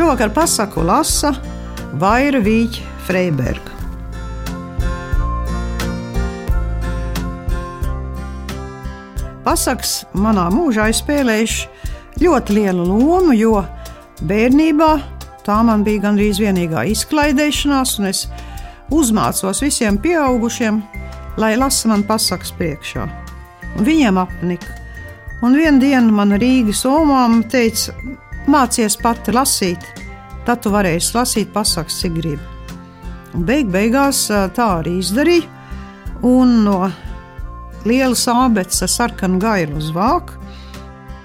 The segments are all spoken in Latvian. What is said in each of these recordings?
Šovakar pasaku lasa Vaira Vīķa Freiberga. Pasakas manā mūžā ir spēlējuši ļoti lielu lomu, jo bērnībā tā man bija gandrīz vienīgā izklaidēšanās, un es uzmācos visiem pieaugušiem, lai lasa man pasakas priekšā. Un viņiem apnika. Un vienā dienā man Rīgas omām teica, mācies pati lasīt, tad tu varēsi lasīt pasakas, cik gribi. Un beig beigās tā arī izdarīju, un no lielas abeces ar sarkanu gailu uz vāku,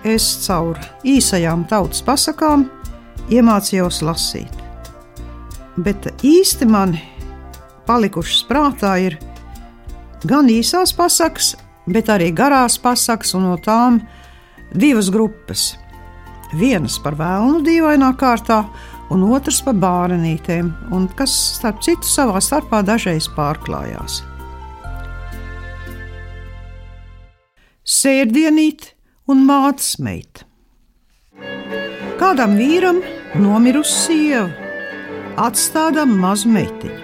es caur īsajām tautas pasakām iemācījos lasīt. Bet īsti man palikušas prātā ir gan īsās pasakas, bet arī garās pasakas, un no tām divas grupas. Vienas par vēlnu dīvainā kārtā, un otrs par bērnītēm, kas starp citu savā starpā dažreiz pārklājās. Sērdienīt un mātes meita. Kādam vīram nomirusi sieva, atstādām mazu meitiņu.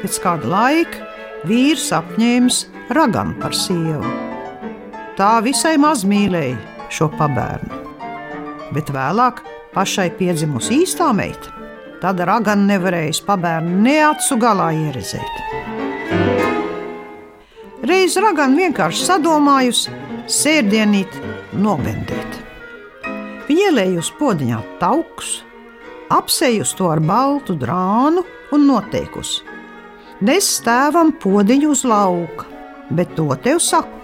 Pēc kāda laika vīrs apņēmis raganu par sievu. Tā visai maz mīlēja šo pabērnu. Bet vēlāk pašai piedzimusi īstā meita, tad ragana nevarēja pabērnu ne acu galā ieredzēt. Reiz ragana vienkārši sadomājusi sērdienīt nobendēt. Viņa ielējusi podziņā taukus, apsejusi to ar baltu drānu un noteikusi: Nes tēvam podziņu uz lauka, bet to tev saku.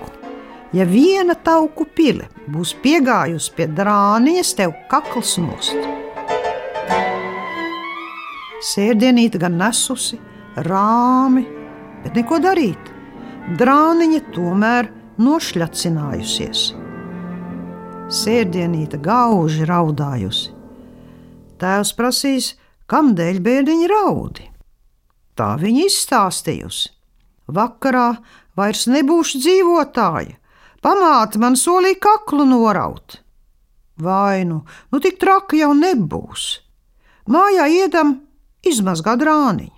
Ja viena tauku pile būs piegājusi pie drāniņas, tev kakls nost. Sērdienīte gan nesusi, rāmi, bet neko darīt drāniņa tomēr nošļacinājusies. Sērdienīte gauži raudājusi. Tēvs prasīs, kam dēļ bērniņa raudi. Tā viņa izstāstījusi. Vakarā vairs nebūšu dzīvotāja, pamāte man solīja kaklu noraut. Vai nu, tik traki jau nebūs. Mājā iedam izmazgā drāniņu.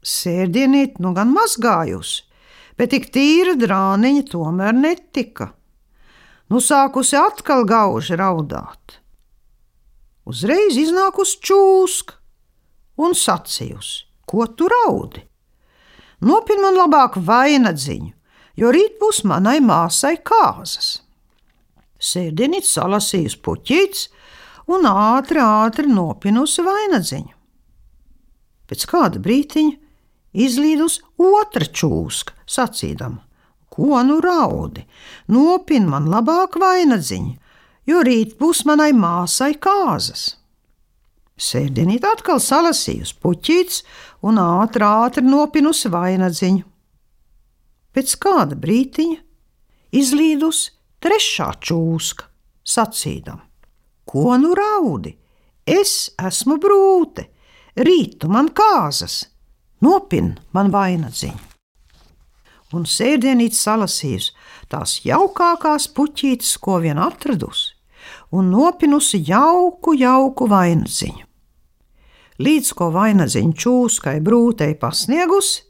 Sērdienīt nu gan mazgājusi, bet tik tīra drāniņa tomēr netika. Nu sākusi atkal gauži raudāt. Uzreiz iznākusi čūska un sacījusi, ko tu raudi. Nopin man labāk vainagdziņu, jo rīt būs manai māsai kāzas. Sēdienīts salasījusi puķītes un ātri, ātri nopinusi vainagdziņu. Pēc kāda brītiņa izlīdus otra čūska, sacīdama: Ko nu raudi? Nopin man labāk vainagdziņu, jo rīt būs manai māsai kāzas. Sēdienīt atkal salasījusi puķītes un ātri, ātri nopinusi vainagdziņu. Pēc kāda brītiņa izlīdus trešā čūska, sacīdama: Ko nu raudi? Es esmu brūte, rītu man kāzas, nopin man vainagdziņu. Un sēdienīt salasījusi tās jaukākās puķītes, ko vien atradusi, un nopinusi jauku, jauku vainagdziņu. Līdz ko vainagdziņu čūskai brūtei pasniegusi,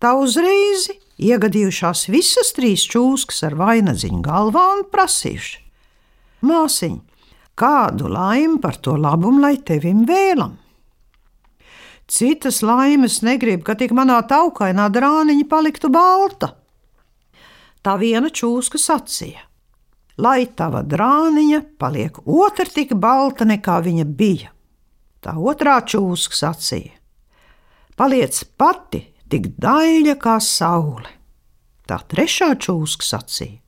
tā uzreiz iegadījušās visas trīs čūskas ar vainagdziņu galvā un prasījuši: Māsiņ, kādu laimi par to labumu lai tevim vēlam? Citas laimes negrib, ka tik manā taukainā drāniņa paliktu balta. Tā viena čūska sacīja: Lai tava drāniņa paliek otra tik balta, nekā viņa bija. Tā otrā čūska sacīja: Paliec pati tik daļa kā saule. Tā trešā čūska sacīja: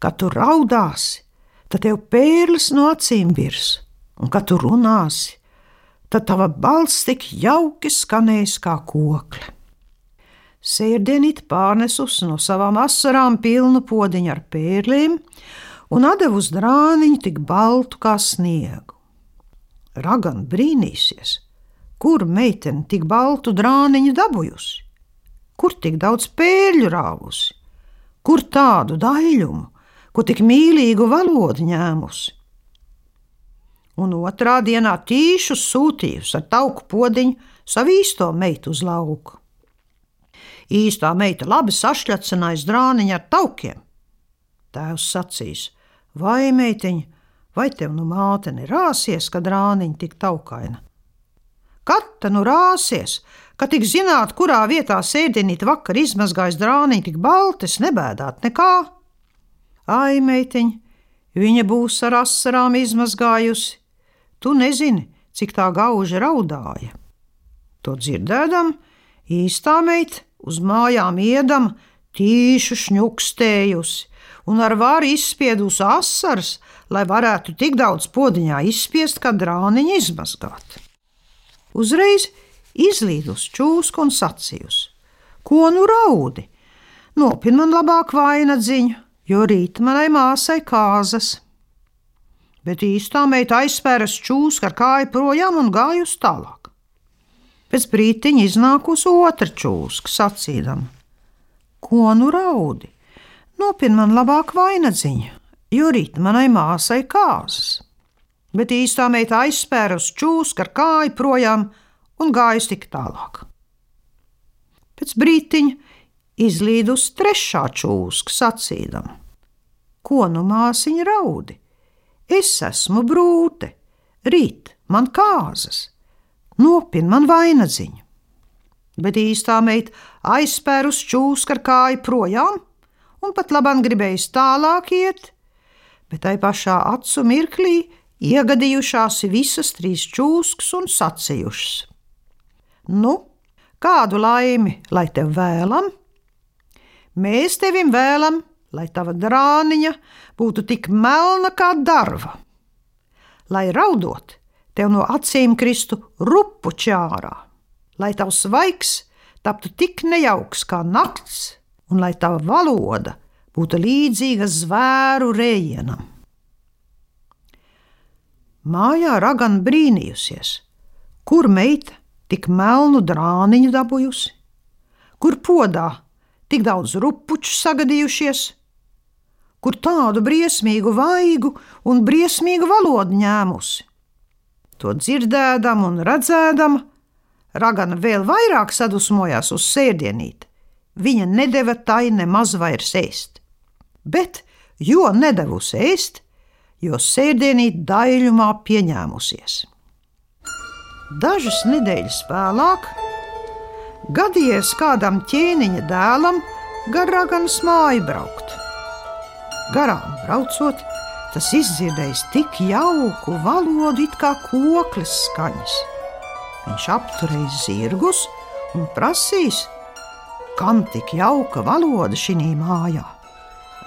Kad tu raudāsi, tad tev pērlis no acīm virs, un kad tu runāsi, tad tava balss tik jauki skanēs kā kokle. Sērdienīt pārnesus no savām asarām pilnu podziņu ar pērliem un devu uz drāniņu tik baltu kā sniegu. Ragan brīnīsies, kur meitene tik baltu drāniņu dabūjusi, kur tik daudz pērļu rāvusi, kur tādu daļumu, ko tik mīlīgu valodu ņēmusi un otrā dienā tīšu sūtījusi ar tauku podziņu savu īsto meitu uz lauku. Īstā meita labi sašķelcinājis drāniņu ar taukiem. Tēvs sacīs: Vai meitiņa, vai tev nu māte nerāsies, kad rāniņa tik taukaina? Kad ta nu rāsies, ka tik zināt, kurā vietā sēdienīt vakar izmazgājis drāniņu tik baltes, nebēdāt nekā? Ai, meitiņa, viņa būs ar asarām izmazgājusi. Tu nezini, cik tā gauži raudāja. To dzirdēdam, īstā meita uz mājām iedam, tīšu šņukstējusi un ar varu izspiedusi asaras, lai varētu tik daudz podziņā izspiest, kā drāniņa izmazgāt. Uzreiz izlīdus čūsku un sacījusi: Ko nu raudi? Nopin man labāk vainagdziņu, jo rīt manai māsai kāzas. Bet īstā meita aizspēras čūsku ar kāju projām un gājusi tālāk. Pēc brīdiņa iznākusi otra čūska, sacīdama: Ko nu raudi? Nopin man labāk vainagdziņu, jo rīt manai māsai kāzas. Bet īstā meita aizspēra uz čūsku ar kāju projām un gājusi tik tālāk. Pēc brīdiņa izlīdus trešā čūska, sacīdama: Ko nu māsiņa raudi? Es esmu brūte, rīt man kāzas nopin man vainagdziņu. Bet īstā meita aizspēr uz čūsku ar kāju projām, un pat labāk gribējis tālāk iet, bet tai pašā acu mirklī iegadījušās visas trīs čūskas un sacījušas: Nu, kādu laimi lai tev vēlam? Mēs tevim vēlam, lai tava drāniņa būtu tik melna kā darva, lai raudot tev no acīm kristu rupu čārā, lai tavs svaigs taptu tik nejauks kā nakts, un lai tava valoda būtu līdzīga zvēru rējienam. Mājā ragan brīnījusies, kur meita tik melnu drāniņu dabūjusi, kur podā tik daudz rupuču sagadījušies, kur tādu briesmīgu vaigu un briesmīgu valodu ņēmusi To dzirdēdam un redzēdam, Ragana vēl vairāk sadusmojās uz sēdienīti. Viņa nedeva tai nemaz vairs ēst. Bet, jo nedevusi ēst, jo sēdienīt daļumā pieņēmusies. Dažas nedēļas vēlāk gadījies kādam ķēniņa dēlam gar Raganas māju braukt. Garām braucot, tas izdzirdējis tik jauku valodu, it kā koklis skaņas. Viņš apturēs zirgus un prasīs, kam tik jauka valoda šī mājā.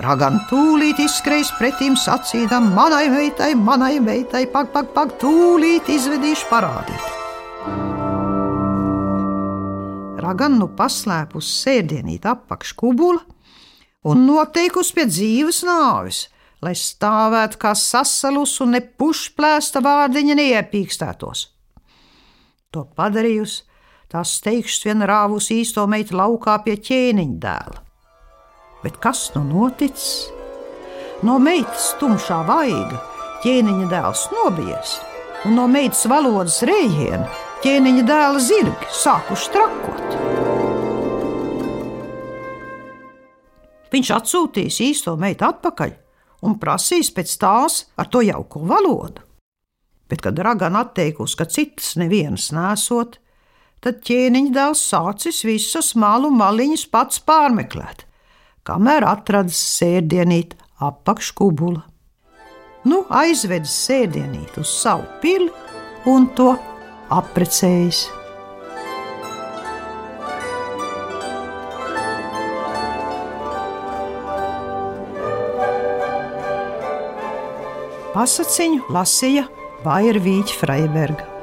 Ragam tūlīt izskrēs pretim sacīdam, manai meitai, manai meitai, pak, pak, pak, tūlīt izvedīšu parādīt. Ragam nu paslēpus sēdienīt apakškubula un noteikusi pie dzīves nāves – lai stāvētu kā sasalus un ne pušplēsta vārdiņa neiepīkstētos. To padarījusi, tā steigšs vien rāvus īsto meitu laukā pie ķēniņa dēla. Bet kas nu noticis? No meitas tumšā vaiga ķēniņa dēls nobijies, un no meitas valodas rējiena ķēniņa dēla zirgi sākuši trakot. Viņš atsūtīs īsto meitu atpakaļ, un prasīs pēc tās ar to jauko valodu. Bet, kad Ragana atteikusi, ka citas nevienas nesot, tad ķēniņa dēls sācis visas malu maliņas pats pārmeklēt, kamēr atradis sērdienīt apakškubula. Nu, aizvedis sērdienīt uz savu pili un to apprecējis. Pasaciņu lasīja Vairvīķa Freiberga.